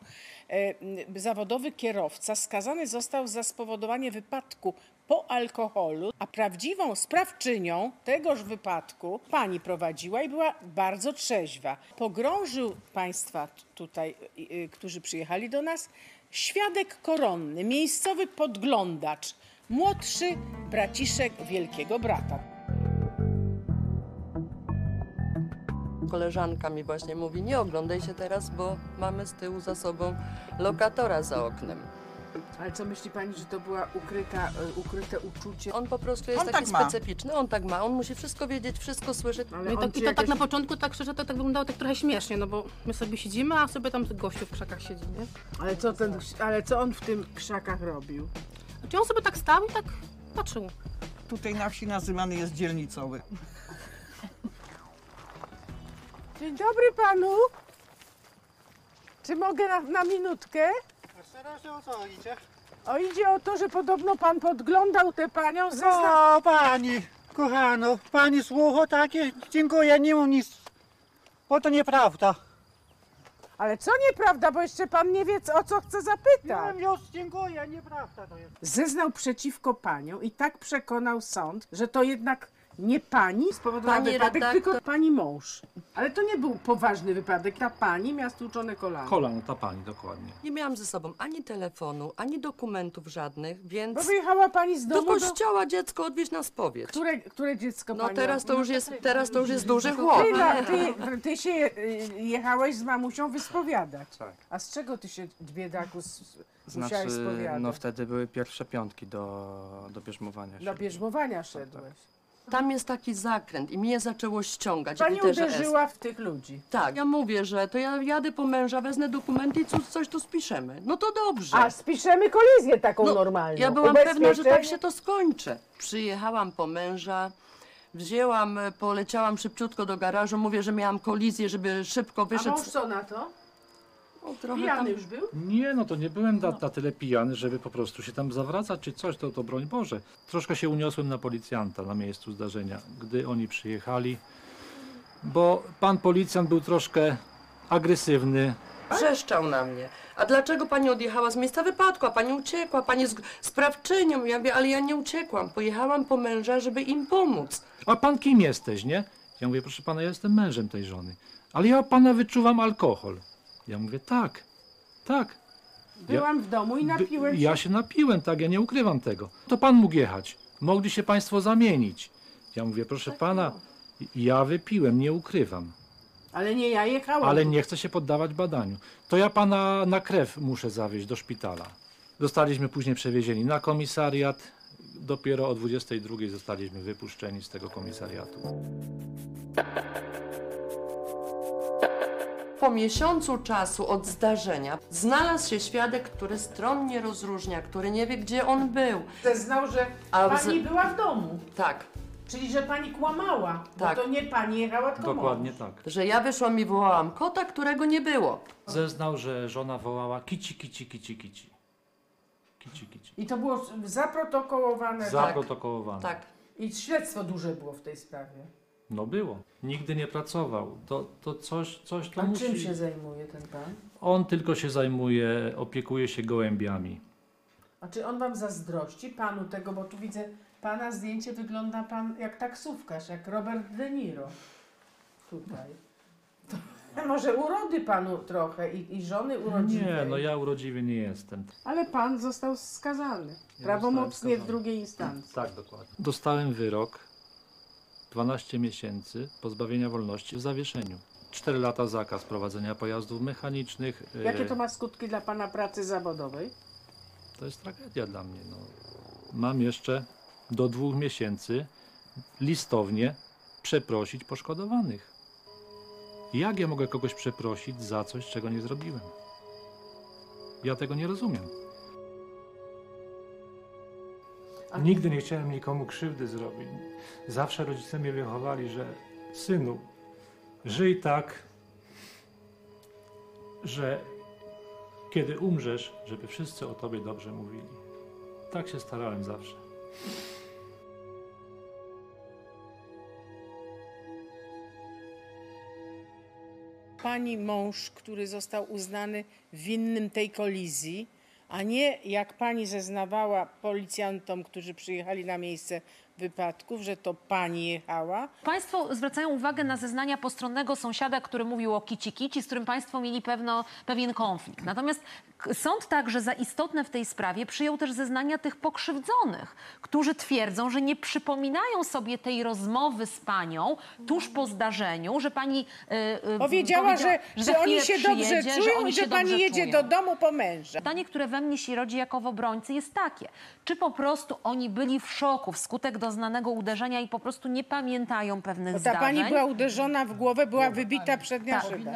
zawodowy kierowca, skazany został za spowodowanie wypadku po alkoholu, a prawdziwą sprawczynią tegoż wypadku pani prowadziła i była bardzo trzeźwa. Pogrążył państwa tutaj, y, którzy przyjechali do nas, świadek koronny, miejscowy podglądacz, młodszy braciszek wielkiego brata. Koleżanka mi właśnie mówi, nie oglądaj się teraz, bo mamy z tyłu za sobą lokatora za oknem. Ale co myśli pani, że to była ukryta, y, ukryte uczucie? On po prostu jest On taki tak ma. specyficzny, on tak ma, on musi wszystko wiedzieć, wszystko słyszeć. No i, on I to tak na początku, tak szczerze, to tak wyglądało tak trochę śmiesznie, no bo my sobie siedzimy, a sobie tam gościu w krzakach siedzi, nie? Ale co, ten, ale co on w tym krzakach robił? Znaczy on sobie tak stał i tak patrzył. Tutaj na wsi nazywany jest dzielnicowy. Dzień dobry panu. Czy mogę na, na minutkę? o co idzie? O, idzie o to, że podobno pan podglądał tę panią ze zna... No, pani, kochano, pani słucho takie, dziękuję, nie mam nic, bo to nieprawda. Ale co nieprawda, bo jeszcze pan nie wie, o co chce zapytać. Już, dziękuję, nieprawda to jest. Zeznał przeciwko panią i tak przekonał sąd, że to jednak nie pani spowodowała Pani wypadek, redaktor- tylko pani mąż. Ale to nie był poważny wypadek. Ta pani miała stłuczone kolano. Kolano, ta pani, dokładnie. Nie miałam ze sobą ani telefonu, ani dokumentów żadnych, więc... Bo wyjechała pani z Do domu kościoła dziecko odwieźć na spowiedź. Które, które dziecko No pani... teraz to już jest, teraz to już jest duży chłop. Ty, na- ty, ty się y, jechałeś z mamusią wyspowiadać. Tak. A z czego ty się, biedaku, s- Znaczy, musiałeś spowiadać? no wtedy były pierwsze piątki do, do bierzmowania się. Do bierzmowania szedłeś. Tam jest taki zakręt i mnie zaczęło ściągać. Pani literze S. uderzyła w tych ludzi. Tak, ja mówię, że to ja jadę po męża, wezmę dokumenty i coś, coś tu spiszemy. No to dobrze. A spiszemy kolizję taką No, normalną. Ja byłam pewna, że tak się to skończy. Przyjechałam po męża, wzięłam, e, poleciałam szybciutko do garażu, mówię, że miałam kolizję, żeby szybko A wyszedł. mąż co na to? O, trochę Pijany tam- już był? Nie, no to nie byłem na, na tyle pijany, żeby po prostu się tam zawracać czy coś, to, to broń Boże. Troszkę się uniosłem na policjanta na miejscu zdarzenia, gdy oni przyjechali, bo pan policjant był troszkę agresywny. Wrzeszczał na mnie. A dlaczego pani odjechała z miejsca wypadku? A pani uciekła, pani jest sprawczynią. Ja mówię, ale ja nie uciekłam. Pojechałam po męża, żeby im pomóc. A pan kim jesteś, nie? Ja mówię, proszę pana, ja jestem mężem tej żony. Ale ja od pana wyczuwam alkohol. Ja mówię, tak, tak. Byłam w domu i napiłem się. Ja się napiłem, tak, ja nie ukrywam tego. To pan mógł jechać. Mogli się państwo zamienić. Ja mówię, proszę pana, ja wypiłem, nie ukrywam. Ale nie ja jechałam. Ale nie chcę się poddawać badaniu. To ja pana na krew muszę zawieźć do szpitala. Zostaliśmy później przewiezieni na komisariat. Dopiero o 22 zostaliśmy wypuszczeni z tego komisariatu. Po miesiącu czasu od zdarzenia znalazł się świadek, który stronnie rozróżnia, który nie wie, gdzie on był. Zeznał, że A pani z- była w domu. Tak. Czyli, że pani kłamała. Tak. Bo to nie pani jechała, tylko Dokładnie mąż. tak. Że ja wyszłam i wołałam kota, którego nie było. Zeznał, że żona wołała kici, kici, kici, kici. Kici, kici. I to było zaprotokołowane. Zaprotokołowane. Tak. I śledztwo duże było w tej sprawie. No było. Nigdy nie pracował. To, to coś, coś to A musi... czym się zajmuje ten pan? On tylko się zajmuje, opiekuje się gołębiami. A czy on wam zazdrości panu tego, bo tu widzę pana zdjęcie, wygląda pan jak taksówkarz, jak Robert De Niro. Tutaj. To, może urody panu trochę i, i żony urodziwej. Nie, no ja urodziwy nie jestem. Ale pan został skazany. Ja Prawomocnie w drugiej instancji. Tak, dokładnie. Dostałem wyrok 12 miesięcy pozbawienia wolności w zawieszeniu. 4 lata zakaz prowadzenia pojazdów mechanicznych. Jakie e, to ma skutki dla pana pracy zawodowej? To jest tragedia dla mnie. No. Mam jeszcze do dwóch miesięcy listownie przeprosić poszkodowanych. Jak ja mogę kogoś przeprosić za coś, czego nie zrobiłem? Ja tego nie rozumiem. Nigdy nie chciałem nikomu krzywdy zrobić. Zawsze rodzice mnie wychowali, że synu, żyj tak, że kiedy umrzesz, żeby wszyscy o tobie dobrze mówili. Tak się starałem zawsze. Pani mąż, który został uznany winnym tej kolizji, a nie jak pani zeznawała policjantom, którzy przyjechali na miejsce wypadków, że to pani jechała. Państwo zwracają uwagę na zeznania postronnego sąsiada, który mówił o kici kici, z którym Państwo mieli pewno, pewien konflikt. Natomiast sąd także za istotne w tej sprawie przyjął też zeznania tych pokrzywdzonych, którzy twierdzą, że nie przypominają sobie tej rozmowy z panią tuż po zdarzeniu, że pani y, y, Powiedziała, że, za że oni się dobrze czują oni i że pani jedzie czują. do domu po męża. Pytanie, które we mnie się rodzi jako w obrońcy jest takie. Czy po prostu oni byli w szoku wskutek doznanego uderzenia i po prostu nie pamiętają pewnych Bo ta zdarzeń? pani była uderzona w głowę, była wybita przednia Tak. szyba.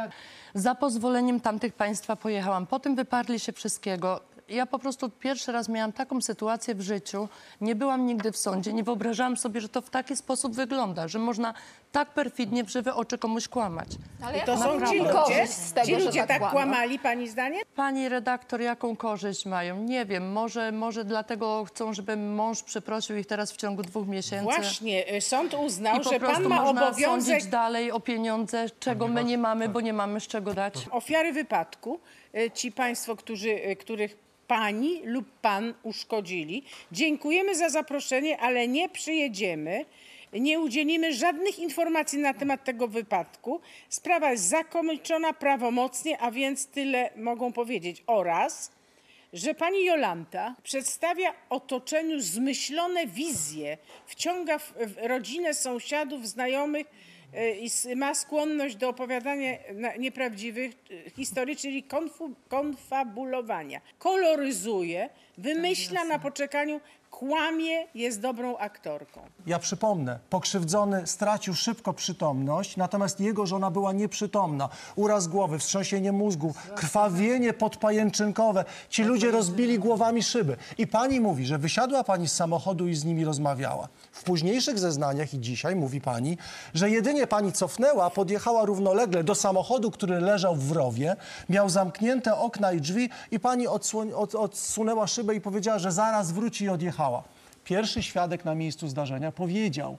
Za pozwoleniem tamtych państwa pojechałam. Potem wyparli się wszystkiego. ja po prostu pierwszy raz miałam taką sytuację w życiu, nie byłam nigdy w sądzie, nie wyobrażałam sobie, że to w taki sposób wygląda, że można tak perfidnie w żywe oczy komuś kłamać. Ale I to są ci ludzie, ci ludzie tak kłamali, pani zdaniem? Pani redaktor, jaką korzyść mają? Nie wiem, może, może dlatego chcą, żeby mąż przeprosił ich teraz w ciągu dwóch miesięcy. Właśnie, y, sąd uznał, że pan ma można obowiązek sądzić dalej o pieniądze, czego my nie mamy, bo nie mamy z czego dać. ofiary wypadku, y, ci państwo, którzy, y, których pani lub pan uszkodzili. Dziękujemy za zaproszenie, ale nie przyjedziemy. Nie udzielimy żadnych informacji na temat tego wypadku. Sprawa jest zakończona prawomocnie, a więc tyle mogą powiedzieć. Oraz, że pani Jolanta przedstawia otoczeniu zmyślone wizje, wciąga w, rodzinę sąsiadów, znajomych e, i ma skłonność do opowiadania nieprawdziwych e, historii, czyli konfu, konfabulowania. Koloryzuje, wymyśla na poczekaniu, kłamie, jest dobrą aktorką. Ja przypomnę, pokrzywdzony stracił szybko przytomność, natomiast jego żona była nieprzytomna. Uraz głowy, wstrząsienie mózgu, krwawienie podpajęczynkowe. Ci ludzie rozbili głowami szyby. I pani mówi, że wysiadła pani z samochodu i z nimi rozmawiała. W późniejszych zeznaniach i dzisiaj mówi pani, że jedynie pani cofnęła, podjechała równolegle do samochodu, który leżał w rowie, miał zamknięte okna i drzwi i pani odsunęła szybę i powiedziała, że zaraz wróci i odjechała. Pierwszy świadek na miejscu zdarzenia powiedział,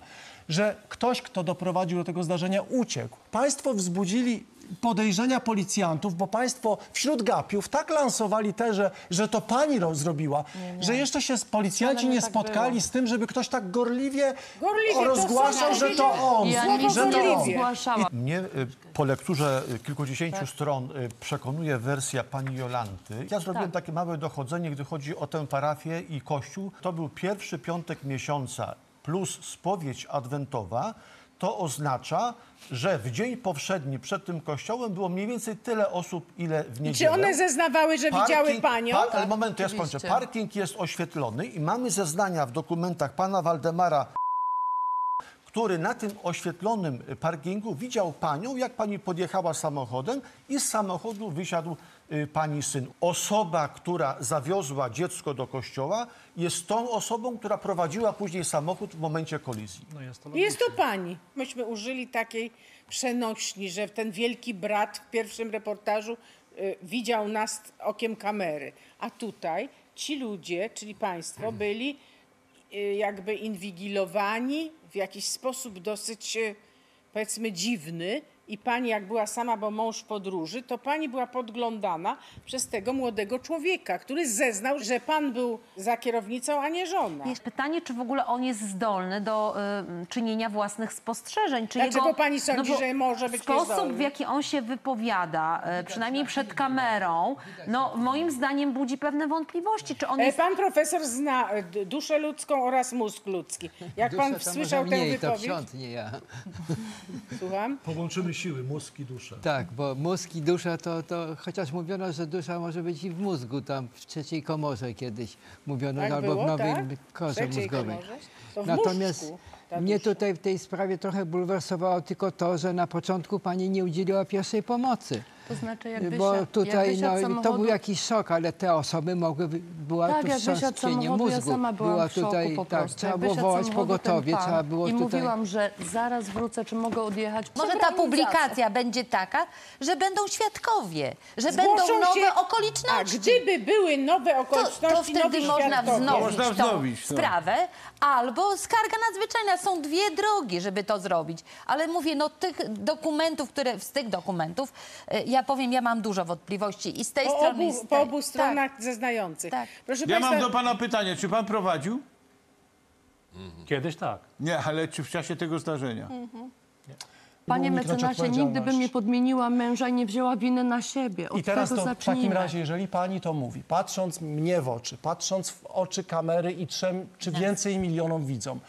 że ktoś, kto doprowadził do tego zdarzenia, uciekł. Państwo wzbudzili podejrzenia policjantów, bo państwo wśród gapiów tak lansowali tezę, że to pani ro- zrobiła, że jeszcze się z policjanci nie nie tak spotkali było. z tym, żeby ktoś tak gorliwie, Gorliwie, rozgłaszał, że to on, Ja nigdy że nie to on. Mnie y, po lekturze y, kilkudziesięciu stron y, przekonuje wersja pani Jolanty. Ja zrobiłem Tak. takie małe dochodzenie, gdy chodzi o tę parafię i kościół. To był pierwszy piątek miesiąca plus spowiedź adwentowa. To oznacza, że w dzień powszedni przed tym kościołem było mniej więcej tyle osób, ile w niedzielę. czy one zeznawały, że widziały panią? Pa, ale moment, ja skończę. Parking jest oświetlony i mamy zeznania w dokumentach pana Waldemara który na tym oświetlonym parkingu widział panią, jak pani podjechała samochodem i z samochodu wysiadł pani syn. Osoba, która zawiozła dziecko do kościoła, jest tą osobą, która prowadziła później samochód w momencie kolizji. Jest to pani. Myśmy użyli takiej przenośni, że ten wielki brat w pierwszym reportażu y, widział nas okiem kamery. A tutaj ci ludzie, czyli państwo, byli y, jakby inwigilowani w jakiś sposób dosyć, y, powiedzmy, dziwny. I pani, jak była sama, bo mąż w podróży, to pani była podglądana przez tego młodego człowieka, który zeznał, że pan był za kierownicą, a nie żona. Jest pytanie, czy w ogóle on jest zdolny do y, czynienia własnych spostrzeżeń. Czy Dlaczego jego, pani sądzi, bo że może być Sposób, niezdolny? w jaki on się wypowiada, y, przynajmniej przed kamerą, no moim zdaniem budzi pewne wątpliwości. Czy on E, jest... Pan profesor zna e, duszę ludzką oraz mózg ludzki. Jak pan Dusza to słyszał tę mniej, to wypowiedź? ksiądz, nie ja. Słucham? Połączymy siły, mózg i duszę. Tak, bo mózg i dusza to, to chociaż mówiono, że dusza może być i w mózgu, tam w trzeciej komorze kiedyś mówiono, Tak albo było, w nowej tak? korze mózgowej. komorze? To w Natomiast mózgu ta mnie dusza. tutaj w tej sprawie trochę bulwersowało tylko to, że na początku pani nie udzieliła pierwszej pomocy. To znaczy, jak Bo tutaj jak no, to samochodu- był jakiś szok, ale te osoby mogły, była Tak, tu wstrząśnienie ja mózgu. sama byłam była w szoku tutaj, po tak, prostu. trzeba było wołać pogotowie, trzeba było I tutaj... mówiłam, że zaraz wrócę, czy mogę odjechać. Może ta publikacja będzie taka, że będą świadkowie, że Zgłoszą będą nowe się- okoliczności. A gdyby były nowe to, okoliczności, to wtedy nowi można wznowić Można tą wznowić, no. sprawę, albo skarga nadzwyczajna. Są dwie drogi, żeby to zrobić. Ale mówię, no tych dokumentów, które z tych dokumentów, e, ja powiem, ja mam dużo wątpliwości i z tej Po strony, i obu, z tej. po obu stronach zeznających. Tak. Proszę Ja państwa, mam do pana pytanie, czy pan prowadził? Kiedyś tak. Nie, ale czy w czasie tego zdarzenia? Panie uniknąć mecenasie, nigdy bym nie podmieniła męża i nie wzięła winy na siebie. Od I teraz tego to w takim zacznijmy. razie, jeżeli pani to mówi, patrząc mnie w oczy, patrząc w oczy kamery i trzem czy więcej milionom widzom,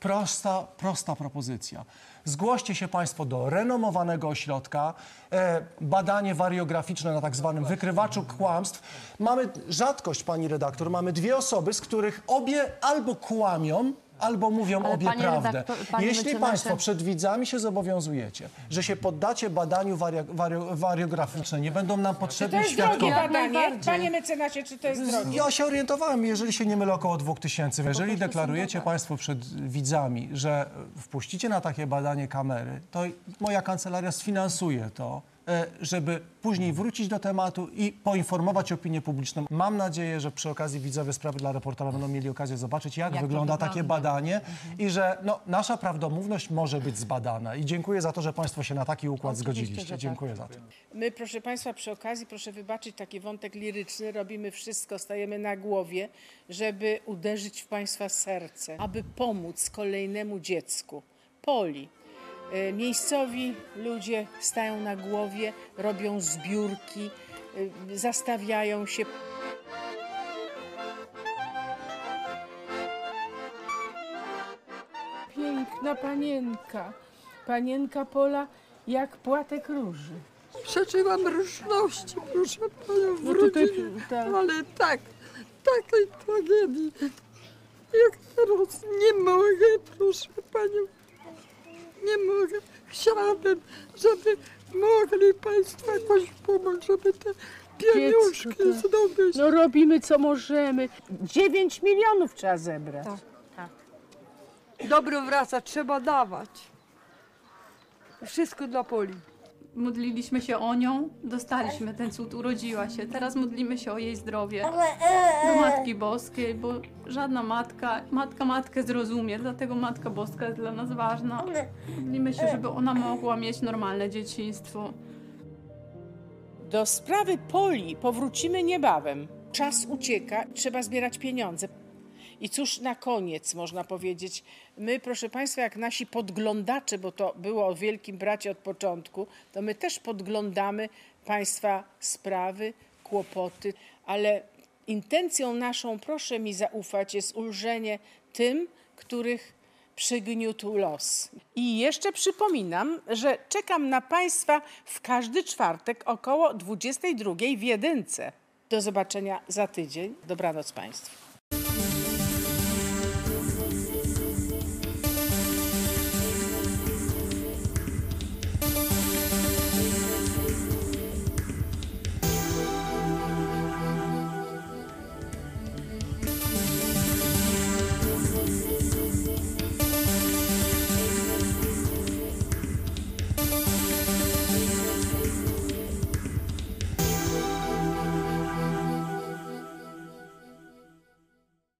prosta, prosta propozycja. Zgłoście się Państwo do renomowanego ośrodka, e, badanie wariograficzne na tak zwanym wykrywaczu kłamstw. Mamy rzadkość, pani redaktor, mamy dwie osoby, z których obie albo kłamią, albo mówią Ale obie panie prawdę. redaktor- panie Jeśli mecenasie- państwo przed widzami się zobowiązujecie, że się poddacie badaniu wario, wario, wariograficzne, nie będą nam potrzebni jest drogie świadkowie. badanie? Panie mecenasie, czy to jest drogie? Ja się orientowałem, jeżeli się nie mylę, około 2000. Jeżeli deklarujecie Państwo przed widzami, że wpuścicie na takie badanie kamery, to moja kancelaria sfinansuje to, żeby później wrócić do tematu i poinformować opinię publiczną. Mam nadzieję, że przy okazji widzowie Sprawy dla reportera będą mieli okazję zobaczyć, jak, Jak wygląda takie badanie i że no, nasza prawdomówność może być zbadana. I dziękuję za to, że Państwo się na taki układ Oczywiście, zgodziliście. tak. Dziękuję za to. My, proszę Państwa, przy okazji, proszę wybaczyć taki wątek liryczny, robimy wszystko, stajemy na głowie, żeby uderzyć w Państwa serce, aby pomóc kolejnemu dziecku. Poli. E, Miejscowi ludzie stają na głowie, robią zbiórki, e, zastawiają się. Piękna panienka, panienka Pola jak płatek róży. Przeżyłam różności, proszę panią, w No tutaj- rodzinie, tak. ale tak, takiej tragedii, jak teraz nie mogę, proszę panią, nie mogę. Chciałabym, żeby mogli państwo jakoś pomóc, żeby te pieniążki Dziecko, tak. zdobyć. No robimy co możemy. 9 milionów trzeba zebrać. Dobro wraca, trzeba dawać. Wszystko dla Poli. Modliliśmy się o nią, dostaliśmy ten cud, urodziła się. Teraz modlimy się o jej zdrowie. Do Matki Boskiej, bo żadna matka, matka matkę zrozumie, dlatego Matka Boska jest dla nas ważna. Modlimy się, żeby ona mogła mieć normalne dzieciństwo. Do sprawy Poli powrócimy niebawem. Czas ucieka, trzeba zbierać pieniądze. I cóż na koniec można powiedzieć, my proszę Państwa, jak nasi podglądacze, bo to było o Wielkim Bracie od początku, to my też podglądamy Państwa sprawy, kłopoty, ale intencją naszą, proszę mi zaufać, jest ulżenie tym, których przygniótł los. I jeszcze przypominam, że czekam na Państwa w każdy czwartek około 22 w Jedynce. Do zobaczenia za tydzień. Dobranoc Państwu.